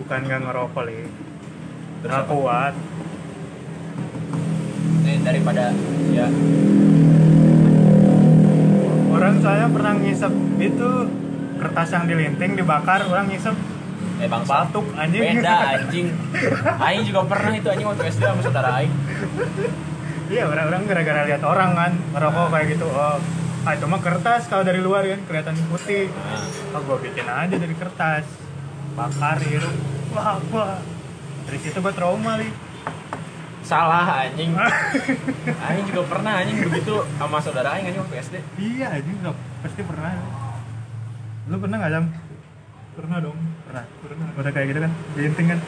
bukan nggak ngerokok li. Terus nggak kuat. Ini daripada ya. Orang saya pernah ngisep itu kertas yang dilinting dibakar orang ngisep eh bangsa. batuk anjing. Beda anjing. Aing juga pernah itu anjing waktu SD sama saudara aing. iya orang-orang gara-gara lihat orang kan. Ngerokok kayak gitu oh. Ah itu mah kertas kalau dari luar kan. Kelihatan putih. Nah, oh gue bikin aja dari kertas bakar hirup wah wah. Dari situ gue trauma li. Salah anjing. Aing juga pernah anjing begitu sama saudara aing anjing waktu SD. iya anjing nggak pasti pernah. Lu pernah nggak jam pernah dong. Pernah. Pernah. Udah kayak gitu kan dilinting kan?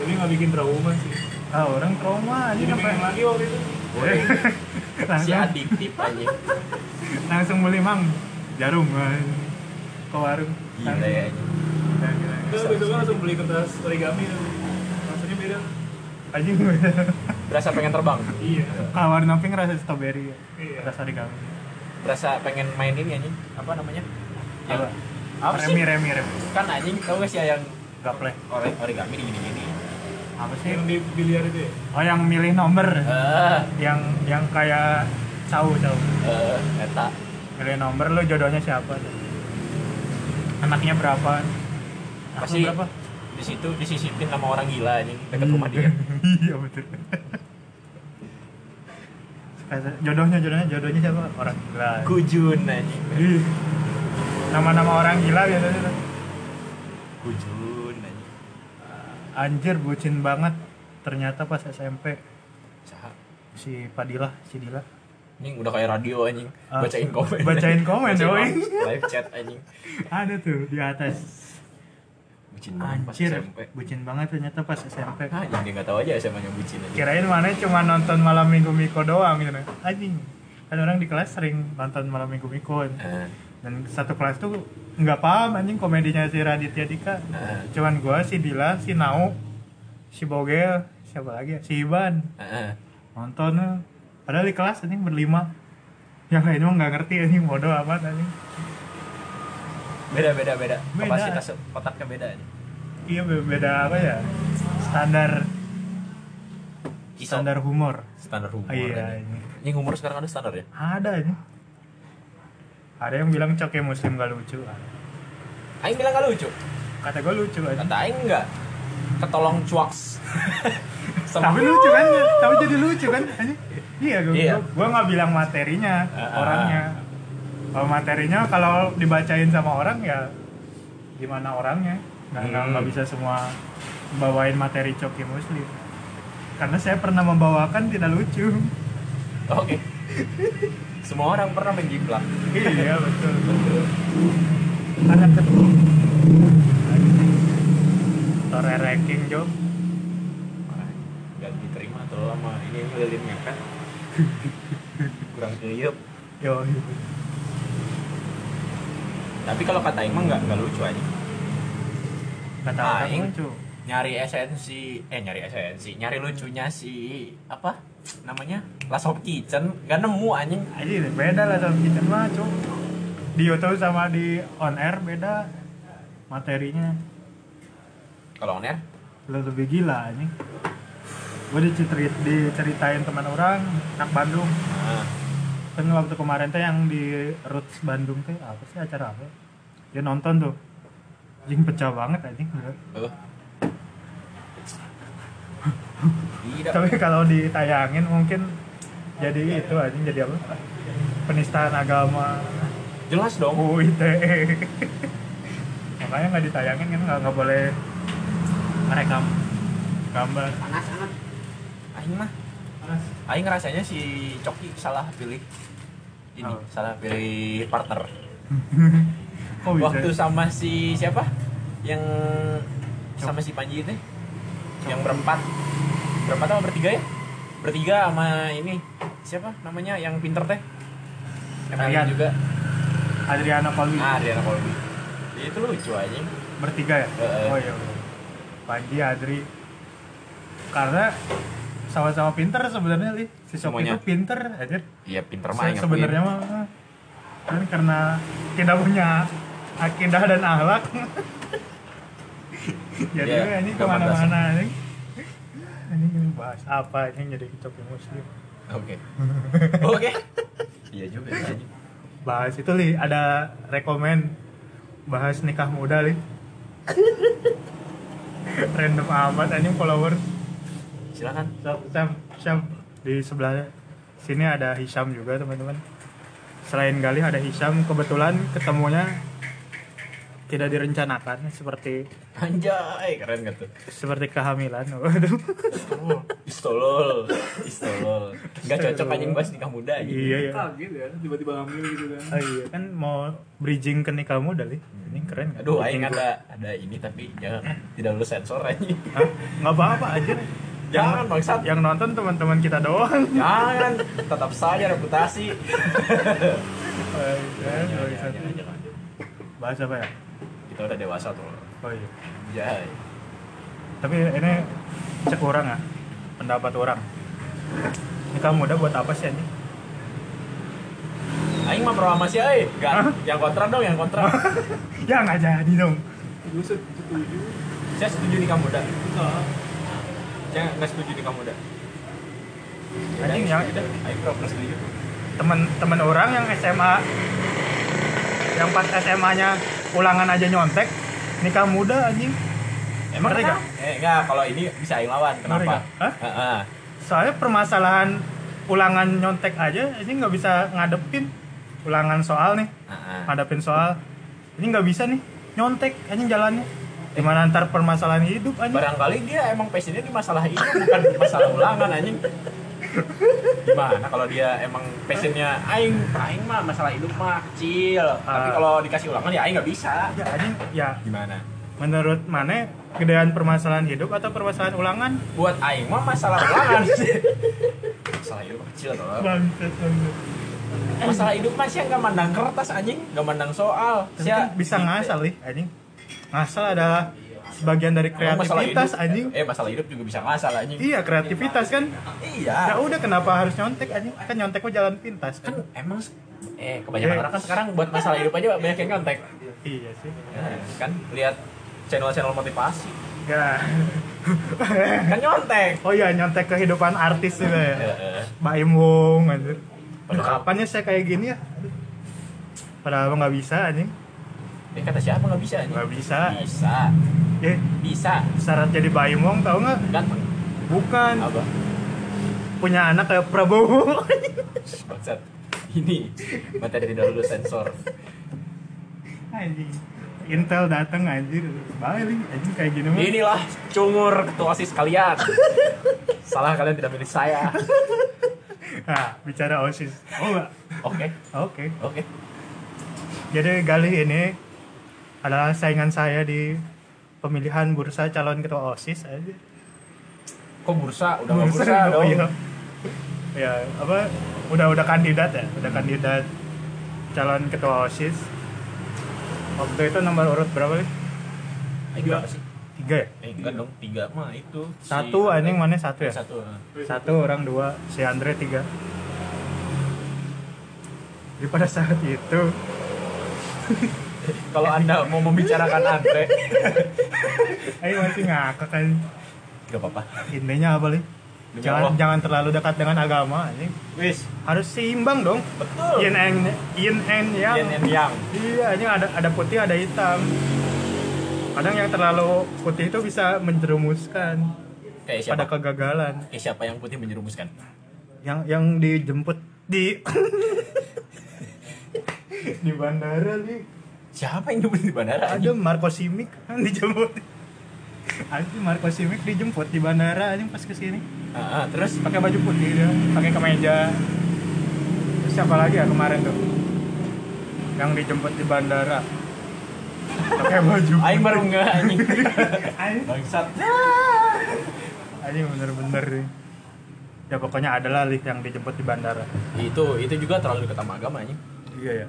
Tapi nggak bikin trauma sih. Ah orang trauma anjing jadi apa pengen lagi waktu itu. Si langsung. Adiktif anjing. langsung beli mang. Jarum kan ke warung. Gila ya terus besok kan langsung beli kertas origami. Rasanya beda. Anjing Berasa pengen terbang. iya. Kalau warna pink rasa strawberry. Ya Iya. rasa di kami Berasa pengen main ini anjing. Apa namanya? Yang apa apa sih? remi remi remi. Kan anjing tau gak sih yang gaple ori- origami gini-gini. apa sih? Yang di biliar itu ya? Oh yang milih nomor. Eh, yang yang kayak cawu cawu eh, eta. milih nomor lu jodohnya siapa? Anaknya berapa Pasti berapa di situ disisipin sama orang gila anjing dekat rumah dia. iya betul jodohnya jodohnya jodohnya siapa orang gila Kujun anjing. Ih. nama-nama orang gila biasanya. Kujun anjing. anjir bucin banget ternyata pas SMP Saha? si Padila si Dila Anjing udah kayak radio anjing. Ah, Bacain komen. bacain komen, live- Live chat anjing. ada tuh di atas Bucin banget pas anjir SMP. bucin banget ternyata pas SMP Ah, anjing dia nggak tahu aja SMA nya bucin anjing. kirain mana cuma nonton malam minggu miko doang gitu. Anjing. Kan orang di kelas sering nonton malam minggu miko. Eh, dan satu kelas tuh nggak paham anjing komedinya si Raditya Dika. Eh, cuman gua si Dila si Nau si Bogel siapa lagi ya? Si Iban. Eh. nonton padahal di kelas anjing berlima. Yang lain mah nggak ngerti anjing bodoh amat anjing Beda beda beda. Beda. Kapasitas otaknya beda anjing. iya be- beda apa ya standar Iso. standar humor Standar humor. Oh, iya ini Ini humor sekarang ada standar ya? ada ini ada yang bilang coke muslim gak lucu Aing bilang gak lucu. kata gue lucu aja Kata Aing enggak. Ketolong cuaks. Tapi lucu kan tapi jadi lucu kan iya gue Iya. gue nggak bilang materinya Ah, orangnya kalau materinya kalau dibacain sama orang ya gimana orangnya nggak nggak Hmm. nggak bisa semua bawain materi coki muslim karena saya pernah membawakan tidak lucu Oke. Semua orang pernah menjiplak. iya betul betul anak kedua Tore ranking Jo Gak diterima tuh sama ini lilinnya kan. Kurang keyup. yo Tapi kalau kata Aing mah enggak enggak lucu aja. kata Ah, orang ing. lucu Nyari esensi, eh nyari esensi, nyari lucunya si apa? Namanya? Last of Kitchen, gak nemu anjing. aja beda lah sama kitchen mah cu di YouTube sama di on air beda materinya Kalau on air? Lu lebih gila anjing gue dicerit diceritain teman orang anak Bandung Nah, kan waktu kemarin teh yang di Roots Bandung teh apa sih acara apa ya? dia nonton tuh anjing pecah banget anjing. Tidak. tapi kalau ditayangin mungkin jadi itu anjing jadi apa penistaan agama Jelas dong. UITE makanya nggak ditayangin kan nggak nggak boleh merekam gambar Panas amat. Aing mah Aing ngerasanya si Coki salah pilih ini, Oh. salah pilih partner. kok bisa Waktu sama si siapa? Yang sama si Panji itu yang berempat. Berempat apa bertiga ya? Bertiga sama ini siapa namanya yang pinter teh? Kalian. juga. Adriana Colby Ah, Adriana. Ya, itu lucu aja. bertiga ya Heeh. oh iya Panji Adri karena sama-sama pinter sebenarnya li si Sok Semuanya. itu pinter aja Iya, pinter mah Se- sebenarnya mah kan karena tidak punya akidah dan akhlak jadi Iya, ini ke mana-mana ini ini bahas apa ini jadi coki muslim Oke. Oke. Iya juga sih. anjing. bahas itu li ada rekomen bahas nikah muda li random amat anjing follower Silakan. Sam, Sam, di sebelah sini ada Hisham juga teman-teman selain Galih ada Hisham kebetulan ketemunya tidak direncanakan seperti Anjay, keren gak tuh? seperti kehamilan waduh Istolol, istolol. Gak cocok anjing bahas nikah muda aja. iya ya Kaget ya, tiba-tiba hamil gitu kan. oh, iya kan mau bridging ke nikah muda li ini keren kan? Aduh, aing ada ada ini tapi jangan tidak lulus sensor anjing. Hah? nggak apa-apa aja Jangan bangsat. yang nonton teman-teman kita doang Jangan, tetap saja reputasi. Iya, Jangan, iya. bahas apa ya Kita udah dewasa tuh. oh iya Jai. tapi ini cek orang ya pendapat orang nikah muda buat apa sih anjing Aing mah pro sama si euy. Enggak, yang kontra dong, yang kontra. ya nggak jadi dong Gue setuju. Saya setuju nikah muda. Saya nggak setuju nikah muda. Anjing, yang- itu setuju. teman-teman orang yang SMA yang pas SMA-nya ulangan aja nyontek nikah muda anjing Emang kenapa? Eh enggak, kalau ini bisa Aing lawan. Kenapa? Hah? Soalnya permasalahan ulangan nyontek aja ini nggak bisa ngadepin ulangan soal nih ngadepin soal ini nggak bisa nih nyontek anjing jalannya gimana ntar permasalahan hidup anjing Barangkali dia emang passionnya di masalah itu bukan di masalah ulangan anjing. Gimana kalau dia emang passionnya aing, aing mah masalah hidup mah kecil. Tapi Ah. kalau dikasih ulangan ya aing nggak bisa. ya anjing ya Gimana? menurut mana gedean permasalahan hidup atau permasalahan ulangan Buat aing mah masalah ulangan. masalah hidup kecil toh. Bangsat, bangsat. Masalah hidup mah sih nggak mandang kertas anjing, nggak mandang soal. Tapi kan bisa ngasal nih anjing ngasal adalah sebagian dari kreativitas hidup- anjing. Eh masalah hidup juga bisa ngasal anjing. iya kreativitas kan? Iya. ya udah kenapa harus nyontek anjing? Kan nyontek mah jalan pintas kan? Kan emang eh kebanyakan Eh. orang kan sekarang buat masalah hidup aja banyak yang kontak iya sih. Kan lihat channel-channel motivasi. Ya kan nyontek. Oh iya nyontek kehidupan artis juga ya. Eh. Baim Wong anjir. Aduh, Padahal- kapan ya saya kayak gini ya? Padahal nggak bisa anjing eh kata siapa? Nggak bisa nih. Nggak bisa. Bisa. Eh bisa. syarat jadi Baim Wong tau nggak? Ganteng bukan. Apa? Punya anak kayak Prabowo. Bangsat. Ini materi tidak lulus sensor. Anjing. Intel dateng anjir. Balik anjing kayak gini mah. Inilah cungur ketua osis kalian. Salah kalian tidak milih saya. Nah bicara osis. Oh enggak oke. Oke. Oke. Jadi Galih ini adalah saingan saya di pemilihan bursa calon ketua osis. Aja kok bursa? Udah bursa, oh dong. iya. Ya apa udah udah kandidat ya udah kandidat calon ketua osis. Waktu itu nomor urut berapa Aing berapa sih. Tiga ya? Eh enggak dong tiga. Mah itu Si- satu anjing mana satu ya? Satu ah. satu orang dua si Andre tiga. Jadi pada saat itu kalau anda mau membicarakan Andre ayo masih ngakak kan Gak apa-apa. intinya apa nih Demi jangan Allah. jangan terlalu dekat dengan agama anjing Wis, harus seimbang dong betul. yin and yin and yang Yin and yang. iya anjing ada ada putih ada hitam kadang yang terlalu putih itu bisa menjerumuskan Kayak siapa? pada kegagalan Kayak siapa yang putih menjerumuskan? yang yang dijemput di di bandara nih Siapa yang jemput di bandara? ada? Marco Simic kan dijemput anjing Marco Simic dijemput di bandara anjing pas ke sini Ah, ah, terus pakai baju putih dia pakai kemeja Terus siapa lagi ya kemarin tuh yang dijemput di bandara pakai baju Aing baru nggak anjing. Anjing. Bangsat. anjing bener-bener nih ya pokoknya adalah lih yang dijemput di bandara Itu itu juga terlalu dekat sama agama anjing. iya ya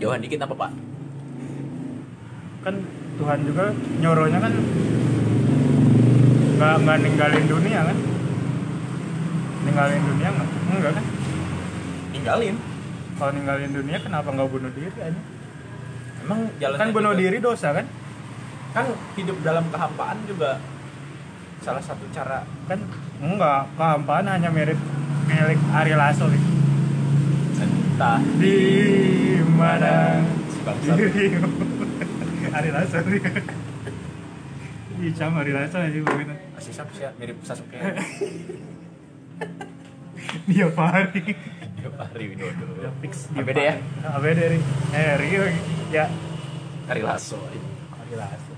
Jauhan dikit apa, Pak? kan Tuhan juga nyoronya kan nggak nggak ninggalin dunia kan ninggalin dunia nggak enggak kan Ninggalin. kalau ninggalin dunia kenapa nggak bunuh diri aja Emang jalan kan bunuh diri dosa kan kan hidup dalam kehampaan juga salah satu cara kan enggak kehampaan hanya mirip milik Ari Lasso nih. Entah di mana? Si bangsat. Dirimu Ari Lasso nih. Hisham Ari Lasso aja begitu masih siapa sih mirip Sasuke dia pari dia Fahri Widodo udah fix ABD ya? ABD nih. Eh Rio ya. Ari Lasso Ari Lasso.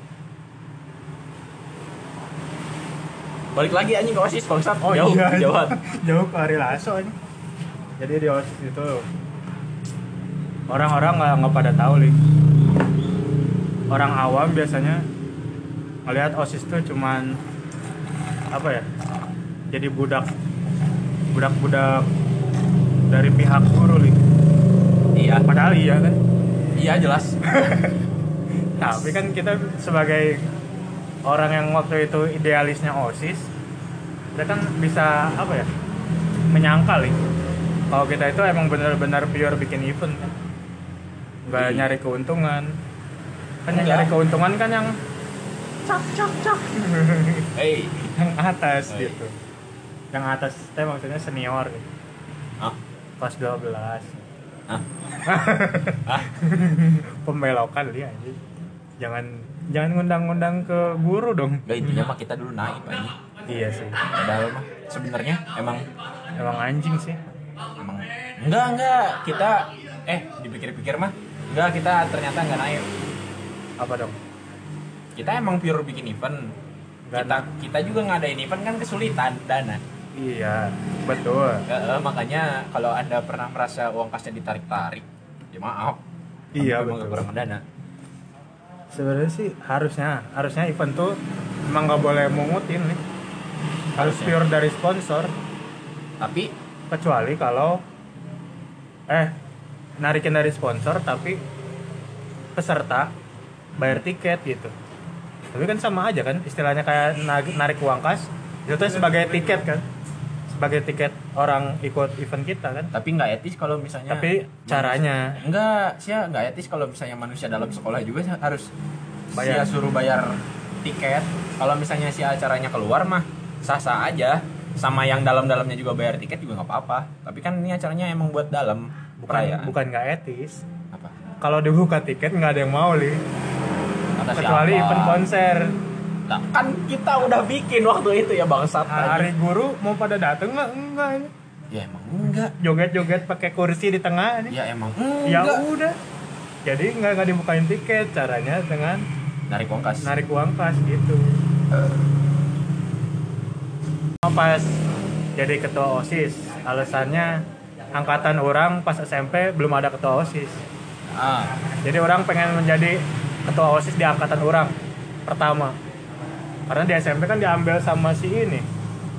Balik lagi anjing ke osis bangsat. Oh jauh iya jauhan. jauh ke Ari Lasso ini jadi di osis itu orang-orang nggak nggak pada tahu nih orang awam biasanya ngelihat osis tuh cuman apa ya jadi budak budak-budak dari pihak guru nih iya. Padahal iya kan? Iya jelas. Tapi kan kita sebagai orang yang waktu itu idealisnya osis kita kan bisa apa ya menyangkal nih kalau kita itu emang benar-benar pure bikin event kan nggak Iya. nyari keuntungan. Kan yang nyari keuntungan kan yang cak cak cak. Hey. Yang atas iya. gitu. Yang atas teh maksudnya senior gitu. ah kelas 12 ah ah pembelokan dia anjing. jangan jangan ngundang-ngundang ke guru dong. Gak intinya mah kita dulu naik anjing iya sih. Padahal mah sebenarnya emang emang anjing sih. Emang. Enggak enggak kita eh dipikir-pikir mah enggak kita ternyata enggak naik apa dong kita emang pure bikin event Nggak kita kita juga ngadain event kan kesulitan dana Iya, betul. Eh, makanya kalau anda pernah merasa uang kasnya ditarik-tarik ya maaf Iya, emang kekurangan dana Sebenarnya sih harusnya, harusnya event tuh emang nggak boleh mungutin nih. Harus Harusnya. pure dari sponsor. tapi Kecuali kalau eh narikin dari sponsor tapi peserta bayar tiket gitu. Tapi kan sama aja kan, istilahnya kayak narik, uang kas, itu tuh sebagai tiket kan, sebagai tiket orang ikut event kita kan. tapi nggak etis kalau misalnya Tapi caranya enggak sih nggak etis kalau misalnya manusia dalam sekolah juga harus Bayar. suruh bayar tiket kalau misalnya si acaranya keluar mah sah sah aja sama yang dalam-dalamnya juga bayar tiket juga nggak apa-apa tapi kan ini acaranya emang buat dalam bukan perayaan. bukan nggak etis. apa? Kalau dibuka tiket nggak ada yang mau li. Kata kecuali siapa? event konser. Nah, kan kita udah bikin waktu itu ya bangsat. Hari guru mau pada dateng nggak? Enggak ini. ya emang enggak. Joget-joget pakai kursi di tengah ini. Ya emang ya enggak. udah. Jadi nggak nggak dibukain tiket. Caranya dengan narik uang kas. narik uang kas gitu. Pas jadi ketua osis alasannya angkatan orang pas SMP belum ada ketua osis. Ah. Jadi orang pengen menjadi ketua osis di angkatan orang pertama. Karena di SMP kan diambil sama si ini.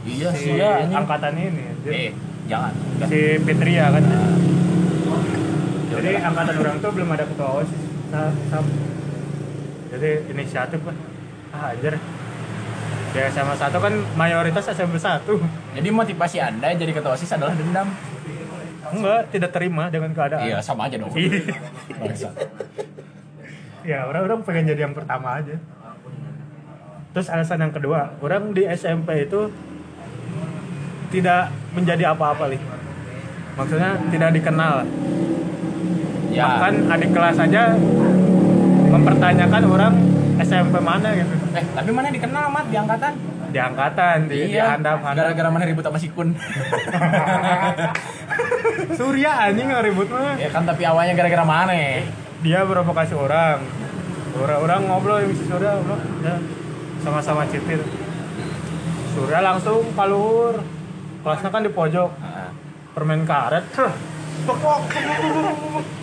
Iya si ya angkatan ini. Eh jangan. si Fitria kan. Ah. Ya jadi angkatan orang tuh belum ada ketua osis. Sa- jadi inisiatif lah. Ah anjir. Di SMA 1 kan mayoritas SMP 1 jadi motivasi anda jadi ketua osis adalah dendam enggak tidak terima dengan keadaan. Iya sama aja dong. Iya. Ya orang-orang pengen jadi yang pertama aja. Terus alasan yang kedua orang di SMP itu tidak menjadi apa-apa nih maksudnya tidak dikenal. Ya. Bahkan adik kelas aja mempertanyakan orang SMP mana gitu. Eh tapi mana dikenal mat? Di angkatan? Di angkatan di, di handap handap. Gara-gara mana ribut sama si kun Surya anjing yang ribut mah. Ya kan tapi awalnya gara-gara mana? Dia provokasi orang. Orang orang ngobrol yang si Surya ngobrol. Ya, sama-sama citir Surya langsung kalur kelasnya kan di pojok. Ah, permen karet. Ceh, pokok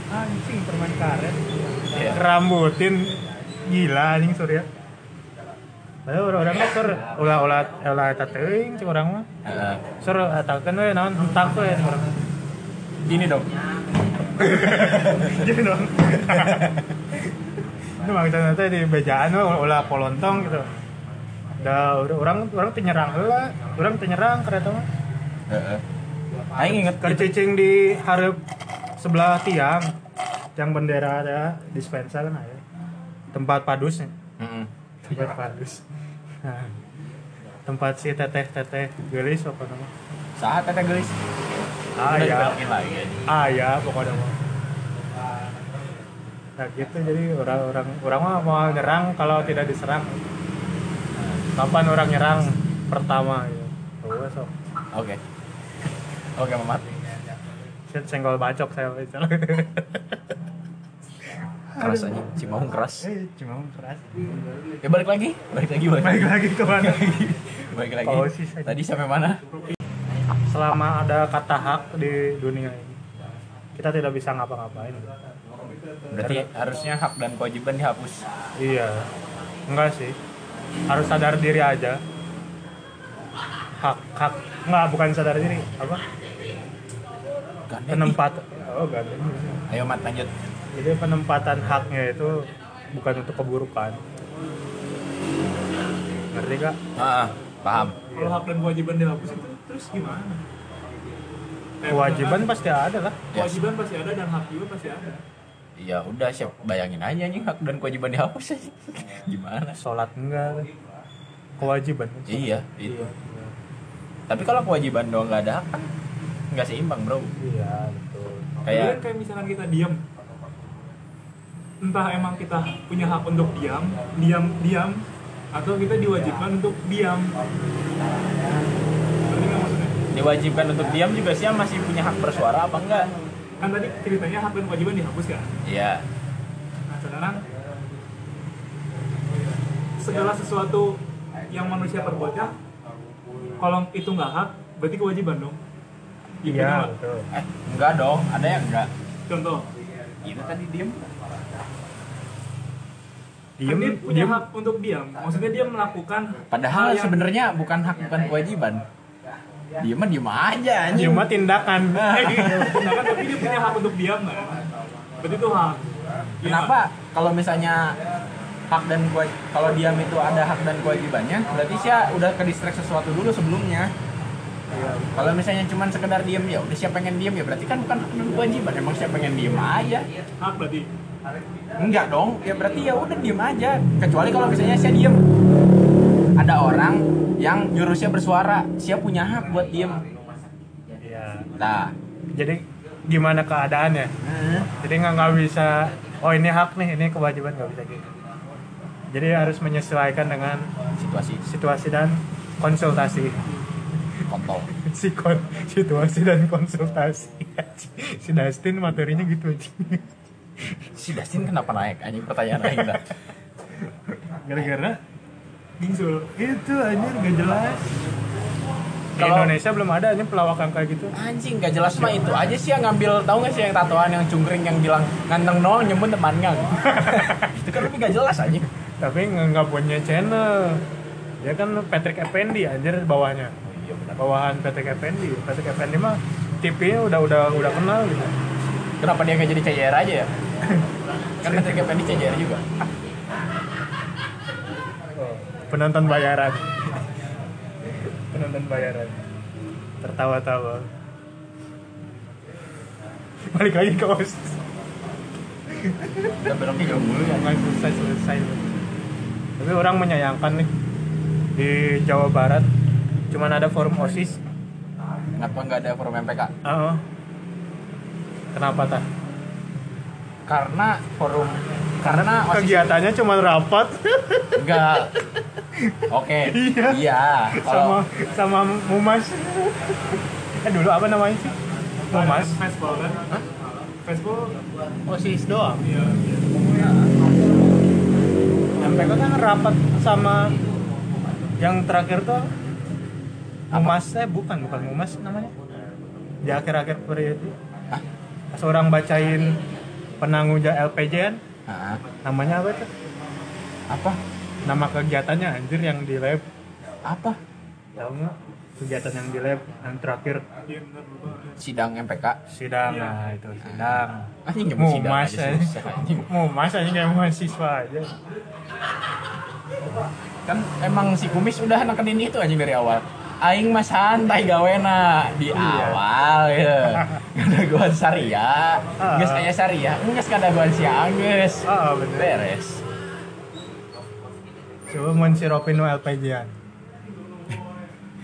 anjing permen karet. Iya. rambutin. Gila anjing Surya. Padahal orang orang sur. Ulah ulah ulah eta teuing cik urang mah. Ah, Sur atakeun we naon? Entak we urang. Gini dong Jadi dong. Itu maksudnya teh di bejaan ulah polontong gitu. Da orang orang teu nyerang heula, urang teu nyerang kereta mah. Heeh. Aing inget Keur cicing di hareup sebelah tiang yang bendera ada dispensa kan aya. Tempat padusnya. Heeh. tempat padus Nah, tempat si teteh teteh gelis apa nama Saat ada gelis. Ah Udah ya lagi. ah ya pokoknya mah nah gitu jadi orang orang orang mah mau nyerang kalau tidak diserang kapan orang nyerang pertama gitu sok Oke. Oke, Mamat. Shit, senggol bacok saya bicara Keras aja. Cimaung keras. eh cuma keras Ya balik lagi. Balik lagi, balik, balik lagi ke mana Balik lagi. Tadi sampai mana? Selama ada kata hak di dunia ini. Kita tidak bisa ngapa-ngapain. Berarti harusnya hak dan kewajiban dihapus. iya. Enggak sih. Harus sadar diri aja. Hak hak. Enggak bukan sadar diri. Apa? Gandeng. penempat. Oh gandeng. Ayo Mat lanjut. jadi penempatan haknya itu bukan untuk keburukan. Ngerti gak Ah, paham. Kalau hak dan kewajiban dihapus itu terus gimana? Eh, kewajiban pasti ada lah kewajiban pasti ada dan hak juga pasti ada. Ya udah siap bayangin aja nih hak dan kewajiban dihapus aja. Gimana? sholat enggak kewajiban Iya, itu. Tapi kalau kewajiban doang nggak ada hak kan nggak seimbang bro. iya betul Kemudian Kayak kayak misalkan kita diam, entah emang kita punya hak untuk diam, diam, diam, atau kita diwajibkan untuk diam. Diwajibkan untuk diam juga sih masih punya hak bersuara apa enggak? Kan tadi ceritanya hak dan kewajiban dihapus kan? Iya. Nah sekarang segala sesuatu yang manusia perbuat ya, kalau itu nggak hak, berarti kewajiban dong. Gitu iya betul Eh, enggak dong, ada yang enggak. Contoh, Itu tadi diem. diem kan dia punya diem hak untuk diam. Maksudnya dia melakukan Padahal sebenarnya bukan hak bukan kewajiban. Diem mah diem aja anjing. diem mah tindakan Nah, kan tapi dia punya hak untuk diam kan? Berarti itu hak. Iya Kenapa kalau misalnya hak dan kalau diam itu ada hak dan kewajibannya, berarti sih udah ke distract sesuatu dulu sebelumnya. Kalau misalnya cuma sekedar diem ya udah siapa pengen diem ya berarti kan bukan hak dan kewajiban emang siapa pengen diem aja. Hak berarti. Enggak dong, ya berarti ya udah diem aja. Kecuali kalau misalnya saya diem, ada orang yang nyuruh saya bersuara, saya punya hak buat diem. Iya. Nah, jadi gimana keadaannya jadi nggak nggak bisa oh ini hak nih ini kewajiban nggak bisa gitu jadi harus menyesuaikan dengan situasi situasi dan konsultasi kontol. si kon situasi dan konsultasi si Dustin materinya gitu aja Si Dustin kenapa naik? Anjing pertanyaan dah. gara-gara Bingsul. itu anjir gak jelas di Kalau- Indonesia belum ada anjir pelawak yang kayak gitu Anjing gak jelas mah itu aja sih yang ngambil tahu gak sih yang tatoan yang cungkring yang bilang nganteng doang nyebut temannya. itu kan lebih gak jelas anjing. tapi nggak nggak punya channel dia kan Patrick Effendi anjir bawahnya Iya benar. bawahan Patrick Effendi Patrick Effendi mah TV-nya udah udah udah kenal gitu Kenapa dia gak jadi CJR aja ya? kan Patrick Effendi CJR juga. Penonton bayaran. Penonton bayaran. Tertawa-tawa. Balik lagi ke OS Kita jauh mulu ya. nggak selesai selesai. Tapi orang menyayangkan nih di Jawa Barat cuman ada forum OSIS. Kenapa nggak ada forum MPK? Ah, kenapa tah Karena forum karena OSIS kegiatannya cuma rapat enggak. Oke. Iya. Iya. sama Kalau sama Mumas eh dulu apa namanya sih Mumas Festival kan? Festival OSIS doang iya. MPK kan rapat sama yang terakhir tuh Mumas eh bukan bukan Mumas namanya di akhir-akhir periode Hah? pas orang bacain penanggung jawab LPJ kan Ah, namanya apa tuh apa? nama kegiatannya anjir yang di lab Apa? tahu nggak kegiatan yang di lab yang terakhir. Sidang MPK. sidang Iya. nah itu sidang Anjing nyebut sidang Mumas aja aja anjing. Kayak mahasiswa aja Kan emang si kumis udah nekenin itu anjing dari awal. Aing mah santai gawena di Iya. awal ya. Ada gua Saria, geus aya Saria, geus kada gua siang geus. ah bener Beres. coba mensiropin no LPG-an.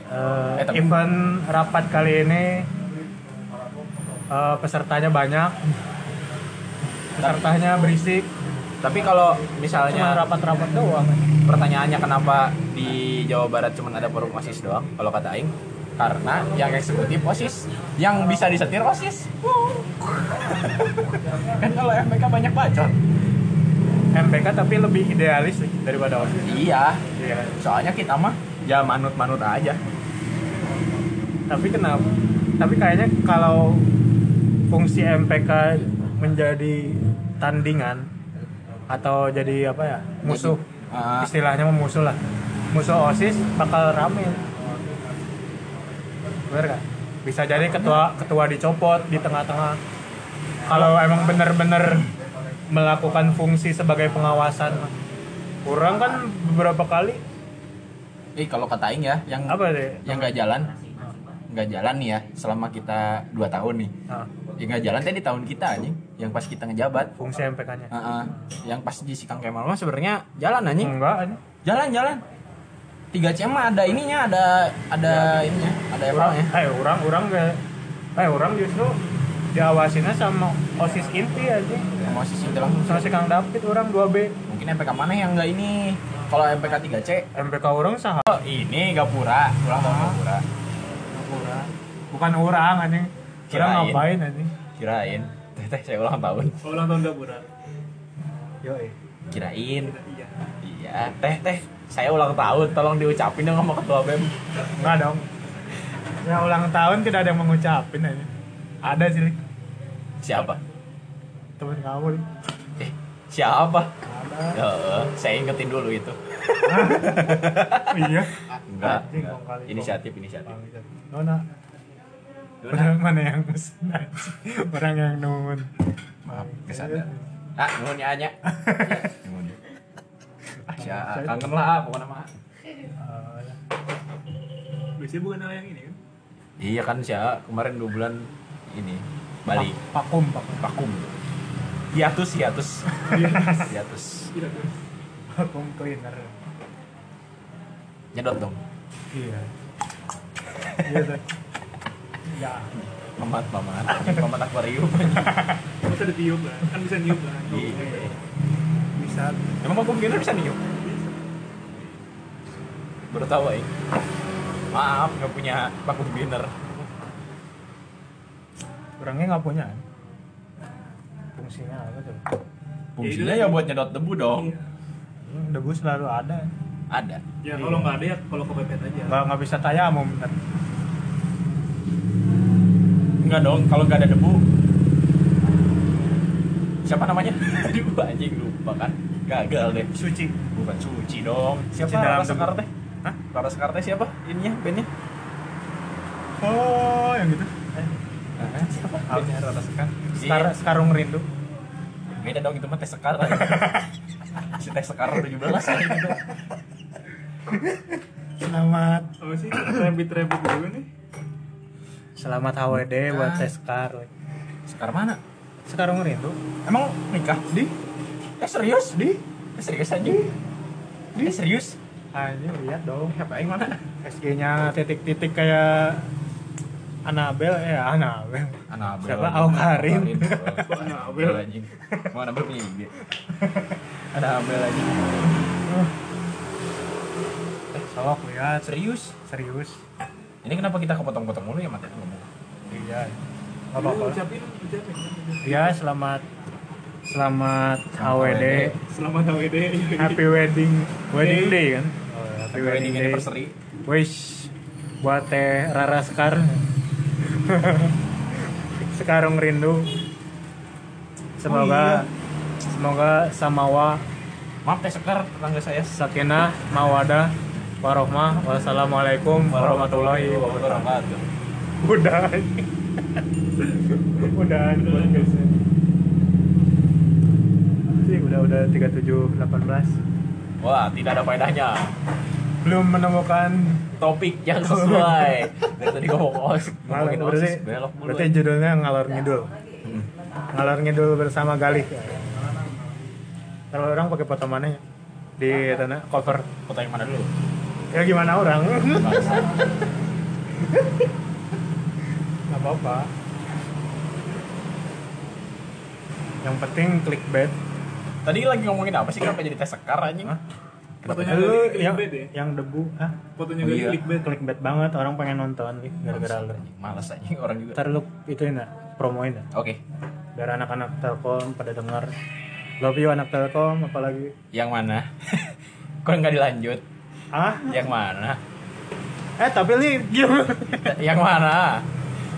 Eh, Eh, tapi- event rapat kali ini eh, pesertanya banyak. Pesertanya berisik, Tapi kalau misalnya rapat-rapat doang. pertanyaannya kenapa di Jawa Barat cuma ada forum OSIS doang kalau kata aing. Karena yang eksekutif OSIS. Yang bisa disetir OSIS. Kan kalau MPK banyak bacot. MPK tapi lebih idealis sih daripada OSIS. iya. Iya. soalnya kita mah ya manut-manut aja. Tapi kenapa? Tapi kayaknya kalau fungsi MPK menjadi tandingan atau jadi apa ya? Musuh. Ah. istilahnya mah musuh lah musuh osis bakal rame. Bener gak? bisa jadi ketua ketua dicopot di tengah-tengah. Kalau emang bener-bener melakukan fungsi sebagai pengawasan kurang kan beberapa kali. Eh kalau kata aing ya yang apa deh yang nggak jalan nggak jalan nih ya selama kita dua tahun nih. Nah, ya nggak jalan tadi di tahun kita anjing. Yang pas kita ngejabat. Fungsi MPK-nya Heeh. yang pas di si Kang Kemal mah sebenarnya jalan anjing. Enggak ini jalan jalan tiga c mah ada ininya ada ada ininya ada orang evalnya eh orang orang gak eh orang justru diawasinnya sama osis inti aja. Mau sisi itu langsung. Sama si kang David orang 2B mungkin MPK mana yang nggak ini? Kalau MPK 3 c? MPK orang sah oh ini Gapura. Ulang tahun Gapura. Bukan orang anjing. Kira ngapain anjing? Kirain. Teh teh saya ulang tahun. Ulang tahun Gapura. yo eh kirain. Iya. iya. Teh teh saya ulang tahun tolong diucapin dong sama ketua bem. Enggak dong. Ya ulang tahun tidak ada yang mengucapin aja. Ada sih siapa? Temen kamu eh siapa? Ada. Saya ingetin dulu itu. Iya. Enggak, enggak. inisiatif inisiatif. Nona. Orang mana yang orang yang nuhun maaf ke sana. Ah nuhun ya Anya nuhun ah ya kangen lah pokoknya mah. Eh, Biasanya bukan hal yang ini kan? iya kan sih kemarin dua bulan ini balik Pak- pakum pakum. Vakum hiatus. Hiatus. Hiatus. Pakum cleaner. Nyedot dong. Iya. Iya tuh ya. Mamat mamat. Mamat akuarium. Masa ada tiup lah, kan bisa niup lah. Iya. bisa. Emang vakum cleaner bisa nih baru tahu eh maaf nggak punya vakum cleaner orangnya nggak punya kan? fungsinya apa tuh fungsinya ya buat nyedot debu dong Iya. Hmm, debu selalu ada ada Ya kalau nggak ada ya kalau kepepet aja. nggak nggak bisa tayamum kan Enggak dong, kalau nggak ada debu. Siapa namanya? Aduh, anjing lupa kan. Gagal deh. suci Bukan suci dong. Siapa Suci dalam Rara Sekar debu. teh? Sekar teh siapa? Ininya, bandnya? oh yang gitu eh, siapa? Apa? Bandnya Rara Sekar. Sekar, Iya. sekarung rindu Beda dong, itu mah teh Sekar. si teh Sekar 17 anjing itu. selamat Apa sih? Rabbit-rabbit dulu nih. selamat HWD buat tes Sekar Sekar mana? sekarang rindu Emang nikah? di Eh serius? di Eh serius anjing? Eh serius? Anjing lihat dong Siapa yang mana? SG-nya titik-titik kayak Anabel ya Anabel Anabel. Siapa? Aukarin. Kok Anabel? Anjing. Mau Anabel punya IG. Anabel anjing. eh sok lihat Serius? serius Ini kenapa kita kepotong-potong mulu ya materi ngomong? iya Lu apa-apa ucapin, ucapin. ya selamat selamat HWD Selamat HWD. happy wedding wedding day kan oh, Happy wedding anniversary. wish buat teh Rara Sekar. Sekarang rindu. Semoga semoga samawa Maaf teh sekar tetangga saya. sakinah mawadah warohmah. Wassalamualaikum warahmatullahi wabarakatuh. Wabarakatuh. udah udah podcastnya sih udah udah 3718 Wah, tidak ada faedahnya. belum menemukan Topik yang sesuai. Dari tadi ngomong os, ngomongin berarti, osis, belok mulu. berarti judulnya ngalor ngidul Hmm. ngalor ngidul bersama Galih kalau orang pakai foto mana ya di tanah cover Foto yang mana dulu? ya gimana orang nggak apa-apa yang penting clickbait Tadi lagi ngomongin apa sih? Kenapa jadi tes sekar anjing? Hah? Fotonya lu dari yang ya? yang debu ah Fotonya Oh iya. clickbait. clickbait banget orang pengen nonton nih gara-gara lu Males anjing orang juga. ntar lu ituin ya promoin ya Oke. biar anak-anak telkom pada dengar love you anak telkom apalagi Yang mana? Kok nggak dilanjut? ah Yang mana? eh tapi li Yang mana?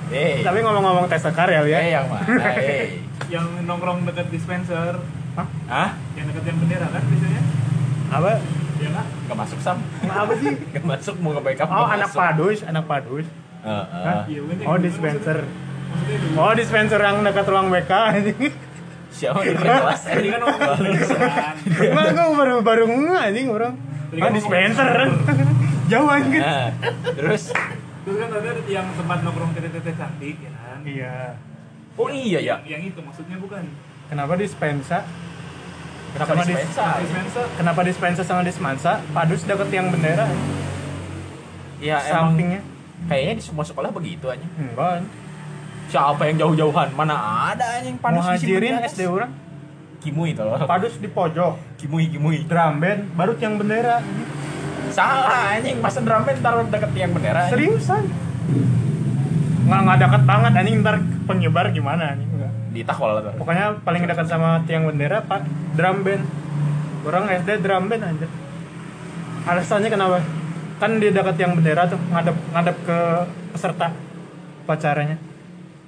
Eh, tapi ngomong-ngomong tes sekar ya li ya eh yang mana? Eh. Yang nongkrong dekat dispenser, Hah? Hah? yang dekat yang bendera kan biasanya? apa Iya kan? Gak masuk sam? apa sih Gak masuk mau ke backup? oh anak masuk. padus anak padus. Hah? Iya, bener. oh dispenser Maksudnya dulu. oh dispenser yang dekat ruang BK Siapa di kelas? Tadi kan dispenseran. Emang gue baru baru nggak anjing orang Tadi ah kan dispenser jauh anjing Nah, terus Terus kan ada yang tempat nongkrong tete-tete cantik ya kan? iya Oh iya ya. Yang, yang itu maksudnya bukan. kenapa dispensa Kenapa Sama dis- dispensa? Dispenser kenapa dispensa sama dismansa padus deket yang bendera Ya sampingnya kayaknya di semua sekolah begitu aja. enggak Siapa yang jauh-jauhan? Mana ada anjing panas di sini, muhajirin bener, SD orang Kimui tolol. padus di pojok Kimui kimui. drum band baru yang bendera Salah anjing, masa drum band taruh deket tiang bendera. anjing? seriusan nggak nggak dekat banget anjing ntar penyebar gimana anjing. Di takol tuh. pokoknya paling dekat sama tiang bendera pak drum band. Orang SD drum band aja alasannya kenapa? Kan di dekat tiang bendera tuh ngadep ngadep ke peserta pacaranya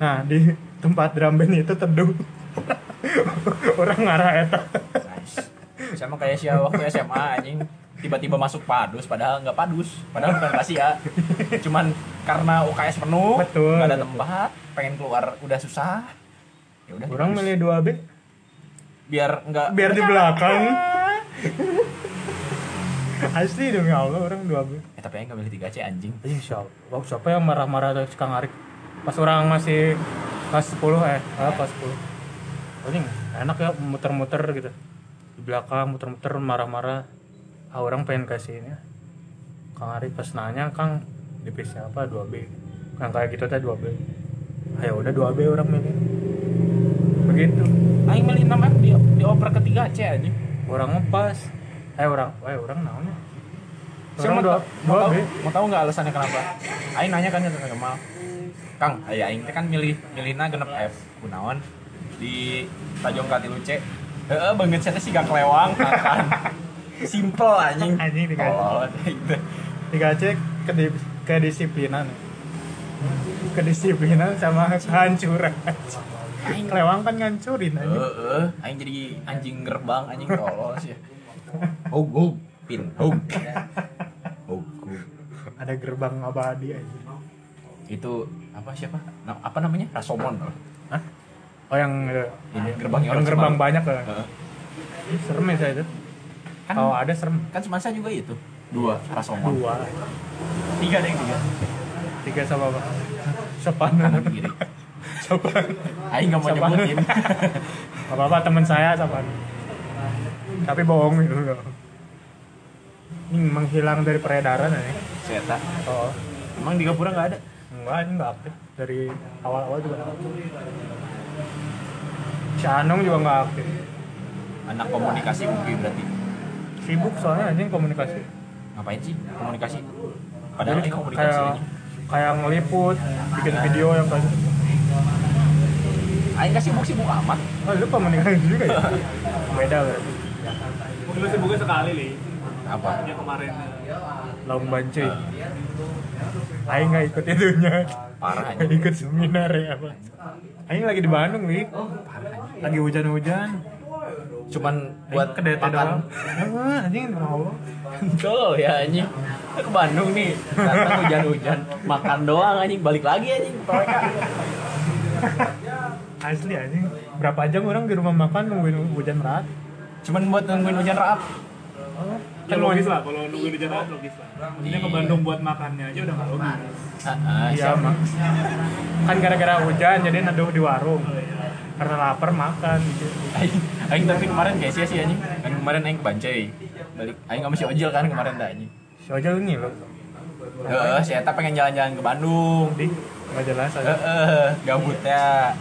nah di tempat drum band itu teduh. Orang ngarah eta. Nice. Sama kayak sih waktu SMA anjing. Tiba-tiba masuk padus padahal nggak padus. Padahal bukan kelas ya cuman karena UKS penuh nggak ada tempat pengen keluar udah susah ya udah orang milih 2 B biar nggak biar di belakang asli demi Allah orang 2 B eh tapi nggak milih 3 C anjing Insya Allah. Wow, siapa yang marah-marah tuh Kang Arik? Pas orang masih kelas 10 eh, ah, kelas 10. Paling enak ya muter-muter gitu. Di belakang muter-muter marah-marah. Ah, orang pengen kasih ini. Kang Arik pas nanya, "Kang, divisi apa 2B?" Yang kayak gitu teh 2B. Ayo udah 2B orang milih. Begitu. Aing milih 6 F di, dioper ke 3 C anjing Orang ngepas. Eh orang, eh orang naonnya? Siapa mau, dua, mau, dua tahu, B. mau tahu nggak alasannya kenapa? Aing nanya kan ke Kemal, Kang, aya Aing teh kan milih milihna genep F, kunaon di Tajong Katilu C. Heeh, banget saya sih gak kelewang kan. Simple anjing. Anjing dikasih. Oh. Tiga cek kedip- kedisiplinan kedisiplinan sama kehancuran kelewang kan ngancurin aja Heeh, aing jadi anjing gerbang, anjing tolol sih. Hug hug pin hug. Hug hug. ada gerbang abadi aja Itu apa siapa? Na- apa namanya? Rasomon. Hah? oh yang eh, Ini gerbangnya yang orang gerbang Semarang. banyak ya Heeh. Ih, serem ya saya itu Kan kalau ada serem kan semasa juga itu. Dua Rasomon. dua Tiga deh tiga. tiga sama apa sopan Kanan kiri. Sopan Aing nggak mau Siapa? nyebutin. apa apa teman saya sopan tapi bohong loh ini menghilang dari peredaran ya Seta. oh Emang di Gapura nggak ada? Enggak, ini enggak aktif dari awal-awal juga enggak aktif. Si Anung juga enggak aktif. Anak komunikasi mungkin berarti. Sibuk soalnya anjing komunikasi. Ngapain sih komunikasi? Padahal Jadi komunikasi kayak aja. kayak ngeliput, bikin video yang kayak Aing nggak sibuk sibuk amat. Oh, lu komunikasi juga ya? Beda berarti. Mungkin lu sibuknya sekali li. Apa? Yang kemarin. Lomba cuy. Aing enggak ikut itunya. Parah Nggak anjing. ikut seminar ya apa. Aing lagi di Bandung, Wi. Lagi hujan-hujan. Cuman Buat buat ke DT makan. doang. Ah, anjing mau. Tuh ya anjing. Ke Bandung nih. Datang hujan-hujan, makan doang anjing, balik lagi anjing ke mereka. Asli anjing. Berapa jam orang di rumah makan nungguin hujan merat. Cuman buat nungguin hujan raap. Ya Kan logis mau- lah, kalau nungguin di jalan logis lah. Maksudnya ke Bandung buat makannya aja udah nggak logis. Ah, ah, Iya? Mak. Kan gara-gara hujan jadi neduh di warung. Karena lapar makan gitu. Aing, tapi kemarin guys ya sih anjing. Aing kemarin aing ke Bancai. balik aing sama si Ojil kan kemarin dah anjing si ojol ini lo Heeh, si Eta pengen jalan-jalan ke Bandung. di nggak jelas aja Heeh, gabut ya.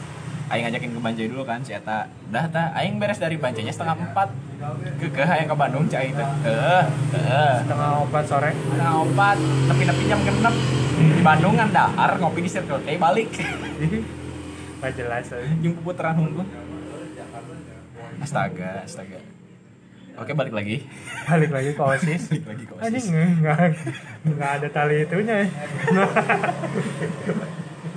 Aing ngajakin ke Banjai dulu kan si Eta. Dah ta, aing beres dari Banjainya setengah empat. Ke ke hayang ke Bandung cai teh. Heeh, heeh. setengah opat sore Setengah empat, nepi-nepi jam genep. Di Bandung kan dahar ngopi di Circle K balik. nggak jelas aja Jeung puputaran hungkul. Astaga, astaga. Oke, balik lagi. balik lagi ke osis Balik lagi ke OSIS. nggak nggak ada tali itunya ya.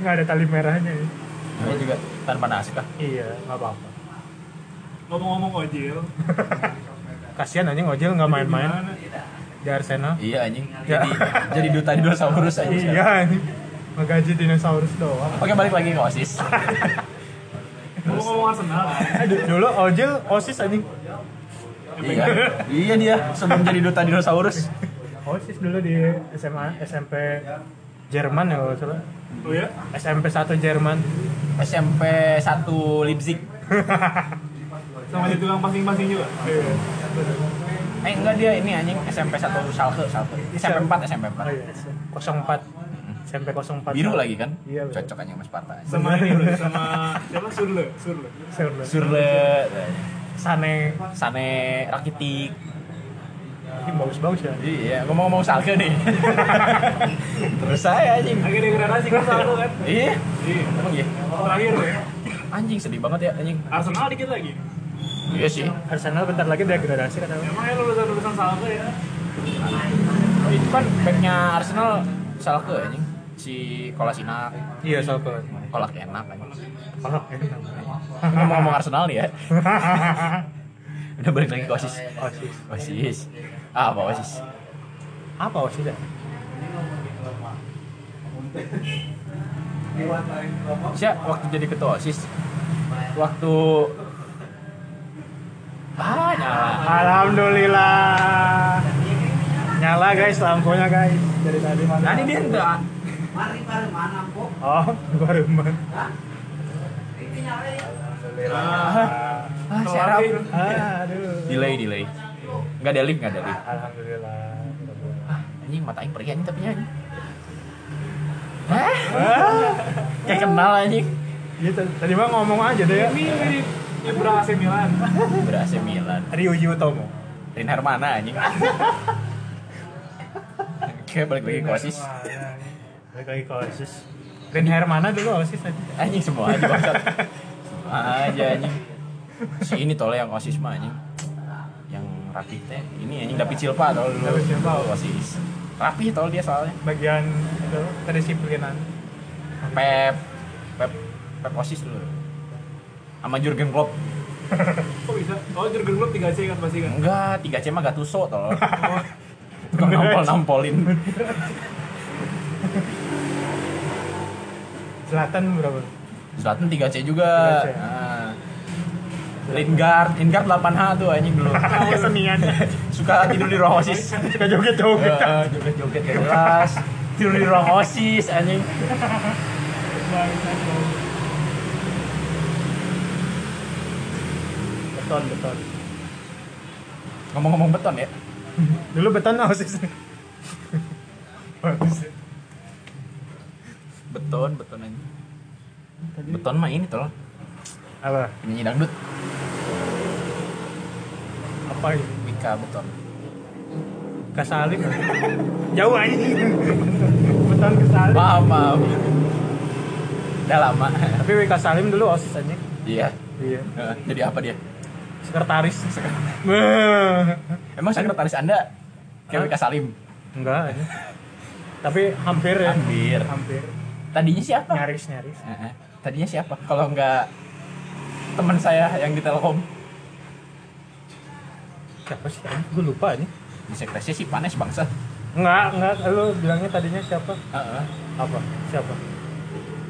nggak ada tali merahnya ya. Ini juga tanpa naskah. iya nggak apa-apa Ngomong-ngomong ojil, kasihan anjing ojil nggak main-main di Arsenal Iya anjing. Ya. Jadi jadi duta dinosaurus aja. iya anjing ngegaji dinosaurus doang Oke, balik lagi ke OSIS. Ngomong-ngomong Arsenal, Aduh, dulu ojil osis anjing iya. Iya dia sebelum jadi duta dinosaurus. osis dulu di SMA SMP Jerman ya kalau salah oh ya? SMP 1 Jerman SMP 1 Leipzig. Sama di tukang pasing-pasing juga? Iya. Eh enggak dia ini anjing SMP 1 Schalke, Schalke. SMP 4, SMP 4. Oh iya, 04 SMP 04 Biru lagi kan? Iya. Cocok aja sama Sparta. aja. Sama ini sama siapa? Surle, Surle. Surle. Surle, Sane Sane Rakitic. Ini bagus-bagus ya Iya, ngomong-ngomong Schalke nih. Terus saya anjing. Lagi degradasi kan satu kan? Iya. Iya. Emang iya. Terakhir ya. Anjing sedih banget ya anjing. Arsenal dikit lagi. Iya sih. Arsenal bentar lagi degradasi katanya Emang ya lulusan-lulusan Salke ya? Itu kan backnya Arsenal Schalke anjing. Si Kolasinac, iya soal ke kolak enak anjing. kolak ya Ngomong-ngomong Arsenal nih ya. Udah balik lagi ke OSIS. osis OSIS. Ah, apa OSIS? apa osis ya Siap waktu jadi ketua OSIS. Waktu Ah, nyala. alhamdulillah nyala guys lampunya guys dari tadi mana Tadi dia enggak. oh baru man Ah, ah serap. aduh Delay, delay. Enggak delay, enggak delay. alhamdulillah Ah, anjing mata aing pergi anjing tapi anjing. Hah? Kayak kenal anjing. gitu tadi mah ngomong aja deh ya Ini Ibra AC Milan. Berasa Milan. Ryuji Utomo Rin Hermana anjing. Oke, balik lagi ke OSIS. balik lagi ke osis Rin Hermana dulu osis aja Anjing semua aja bangsat. Semua aja anjing. Si ini toleh yang OSIS mah anjing. Rapih teh. Ini anjing David Silva tol dulu. David Silva. OSIS. Rapih tol dia soalnya. bagian itu kedisiplinan Pep Pep Pep OSIS dulu. Sama Jurgen Klopp. Kok bisa? Oh, Jurgen Klopp 3C kan pasti kan? Enggak, 3C mah Gattuso tol. Tukang nampol-nampolin. selatan berapa Selatan 3C juga. 3C. Nah. Lingard, Lingard 8H tuh anjing dulu. kesenian Suka tidur di ruang OSIS. suka joget joget Eh, Joget-joget gak jelas. Tidur di ruang OSIS anjing. beton beton Ngomong-ngomong beton ya. dulu beton osis bagus ya. Beton, beton anjing. Beton mah ini tol. apa Penyanyi dangdut. Apa ini Wika beton. kasalim jauh aja beton kasalim Maaf, maaf. Udah lama. tapi Wika Salim dulu osis aja Iya. iya Eh, Jadi apa dia? sekretaris Emang sekretaris Anda kayak Wika Salim? enggak tapi hampir ya Hampir. hampir Tadinya siapa? nyaris nyaris Eh, eh. Tadinya siapa? Kalau nggak teman saya yang di Telkom. Siapa sih gue lupa ini Di sekretarisnya si Panes bangsa. enggak enggak lu bilangnya tadinya siapa Heeh. apa siapa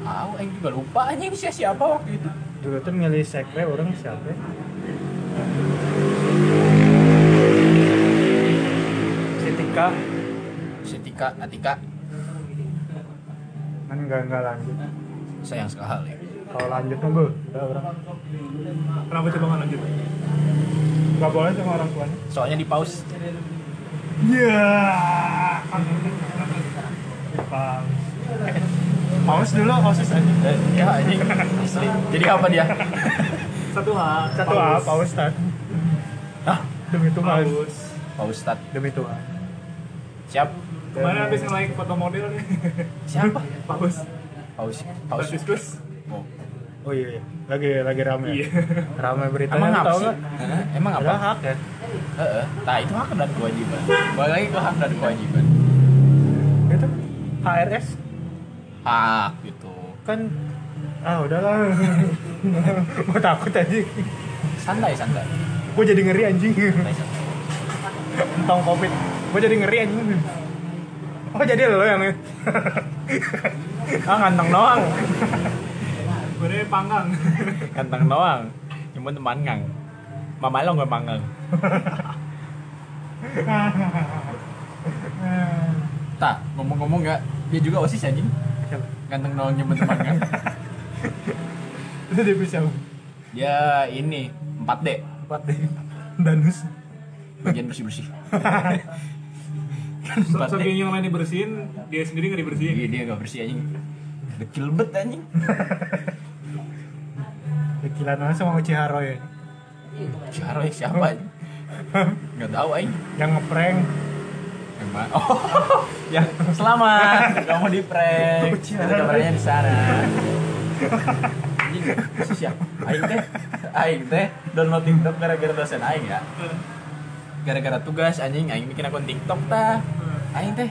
Tahu, Aing juga lupa aja ini siapa siapa waktu itu. dulu tuh milih sekre orang siapa ya? si Tika Si Tika, Atika, kan enggak enggak lanjut sayang sekali. kalau lanjut gue udah orang Kenapa coba nggak lanjut? Nggak boleh sama orang tuanya soalnya di pause iya paus paus dulu osis aja Eh, ya anjing asli jadi apa dia Satu H. satu A paus Tad. Hah? demi Tuhan Paus. Pak Ustad demi Tuhan siap Kemarin habis nge-like foto model nih. siapa Paus. paus paus Franciscus. Oh. iya, iya. lagi lagi rame. Iya. rame berita emang apa sih? Emang ada apa? hak ya? Heeh. nah itu hak dan kewajiban. Balik lagi ke hak dan kewajiban. Itu HRS hak gitu. Kan ah udahlah. Gue takut aja santai santai. Gue jadi ngeri anjing. Santai, santai. tentang covid. Gue jadi ngeri anjing. Oh jadi lo yang ah nganteng doang Gue panggang. ganteng doang cuma teman ngang. Mama lo nggak manggang tak ngomong-ngomong nggak dia juga osis anjing ganteng doang cuma teman ngang. Itu dia bisa dia ini 4D empat deh danus. Bagian bersih bersih kan So, 4D saking yang lain dibersihin, dia sendiri nggak dibersihin. Iya dia nggak bersih anjing. Dekil bet anjing Dekilan orang sama Uchiha Roy Siapa ya siapa? Nggak tahu anjing yang ngeprank. Yang mana? Oh. Yang selamat. Kamu di prank. Ada kabarnya di sana. Anjing masih siap aing teh. Aing teh download TikTok gara-gara dosen aing ya. Gara-gara tugas anjing. Aing bikin akun TikTok tah. Aing teh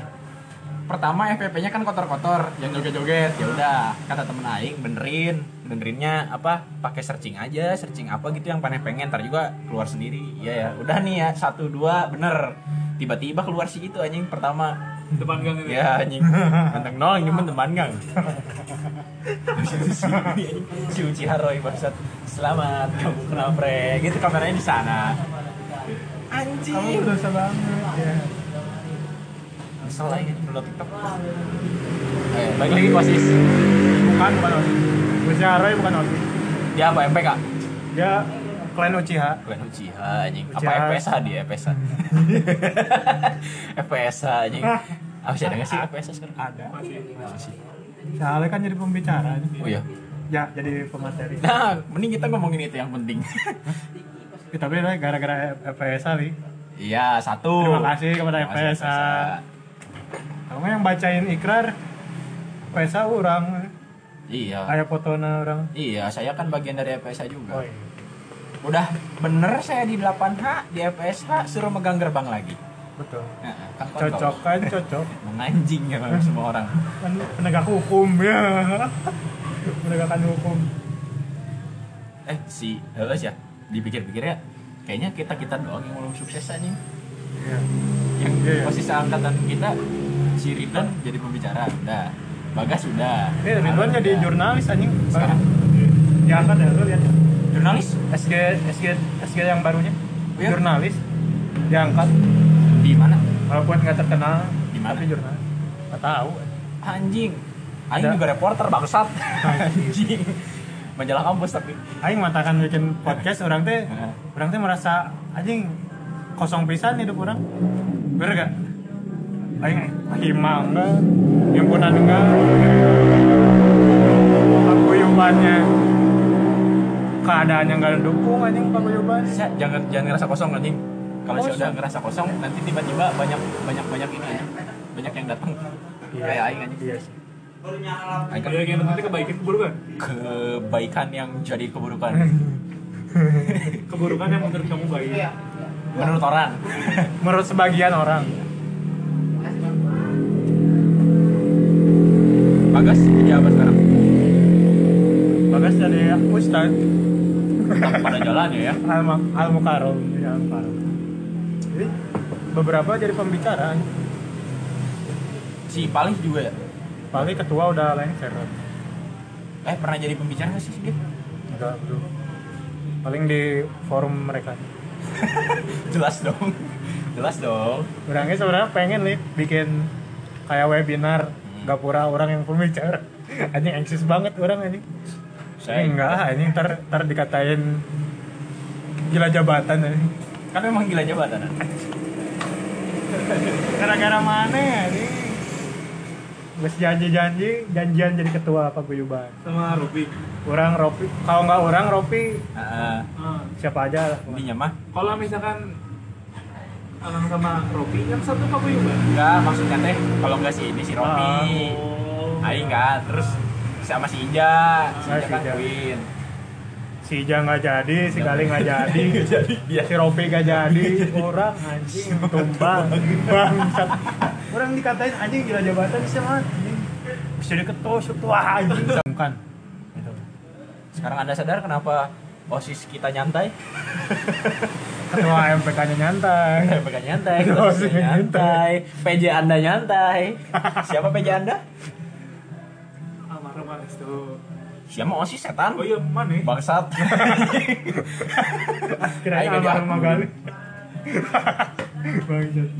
pertama FVP-nya kan kotor-kotor yang joget-joget. Ya udah kata temen aing benerin. Benerinnya apa pakai searching aja searching apa gitu yang paneh pengen. Ntar juga keluar sendiri. Iya ya. Udah nih ya satu dua bener. Tiba-tiba keluar sih itu anjing pertama. Depan gang itu. ya? Anjing. Ganteng doang cuman teman gang. Si si Uci Haroy bangsat. Selamat kamu kena prank gitu kameranya di sana. Anjing. Kamu berdosa banget ya Kesel lagi download TikTok. Eh, balik lagi OSIS. bukan bukan osis Uchiha Roy bukan osis Dia apa MPK? dia klan Uchiha Bukan Uchiha anjing. Apa Uchiha. FPSH dia FPSH? FPSH anjing. Ah, masih ada nggak sih FPSH sekarang? ada Masih. Masih. soalnya kan jadi pembicara Oh iya. ya jadi pemateri Nah, mending kita ngomongin itu yang penting. Ya, tapi gara-gara FPSA nih Iya, satu. Terima kasih kepada FPSH. Kamu yang bacain ikrar FPSA orang Iya. kayak fotona orang Iya, saya kan bagian dari FPSH juga. oh, iya. Udah bener saya di 8H di FPSH suruh megang gerbang lagi. betul Nah, kan cocok kan cocok Menganjing ya semua orang. kan penegak hukum ya penegakan hukum Eh, si Heles ya, dipikir-pikir ya, kayaknya kita kita doang yang belum sukses aja. Iya. Yang Iya, iya. posisi angkatan kita, si Ridwan jadi pembicara, udah. Bagas sudah. Eh, Ridwan jadi udah. jurnalis anjing. Sekarang? Diangkat ya, lu lihat. Jurnalis SG SG SG yang barunya. Iya. Jurnalis diangkat di mana? walaupun nggak terkenal Di mana? tapi jurnalis. Nggak tahu. Anjing. Aing juga reporter bangsat. Anjing. Majalah kampus tapi. Aing matakan bikin podcast orang teh orang teh merasa anjing kosong pisan hidup orang. Bener gak? Aing hima enggak, himpunan enggak, paguyubannya keadaannya nggak dukung anjing paguyuban. Saya jangan jangan ngerasa kosong anjing. Kalau saya Kosong. udah ngerasa kosong, nanti tiba-tiba banyak banyak banyak ini aja. Banyak yang datang. Kayak aing anjing. Iya sih. Aing kan yang nanti kebaikan keburukan. kebaikan yang jadi keburukan. Keburukan yang menurut kamu baik. Menurut orang. Menurut sebagian orang. Bagas jadi apa sekarang? Bagas dari Ustad Tetap pada jalannya ya. Al Al Mukarom, ya Al Mukarom. Jadi beberapa jadi pembicara. Si Palih juga ya. Paling ketua udah lengser. Eh pernah jadi pembicara nggak sih dia? Enggak, belum. Paling di forum mereka. Jelas dong. Jelas dong. Orangnya sebenarnya pengen nih bikin kayak webinar gapura orang yang pembicara. Anjing eksis banget orang anjing. Saya Saya enggak, anjing ntar, ntar dikatain gila jabatan anjing. kan memang gila jabatan gara-gara mana ya nih Wes janji-janji, janjian jadi ketua paguyuban. sama Robi Orang Ropi, kalau nggak orang Ropi, Heeh. Ah. siapa aja lah. intinya mah kalau misalkan Alang sama Robi yang satu paguyuban enggak maksudnya teh kalau enggak si ini si Ropi oh Aing enggak terus sama si Ija si Ah, Ija si kan. Queen Si Ija nggak jadi, si Galing nggak jadi, Iya. si Ropi nggak jadi, orang anjing tumbang, bangsat. Orang dikatain anjing gila jabatan sih mah. Bisa jadi ketua, ketua anjing. Bukan. Sekarang anda sadar kenapa osis kita nyantai Ketua MPK-nya nyantai. PK nyantai Oh, osis sih, nyantai. PJ anda nyantai. Siapa PJ anda? Almarhum Anis tuh. Siapa? Osis setan. Oh iya mana bangsat. Nggak almarhum. Magali. Bangsat.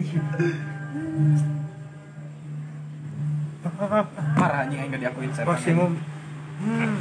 parah anjing aing nggak diakuin setan. Maksimum. Hmm,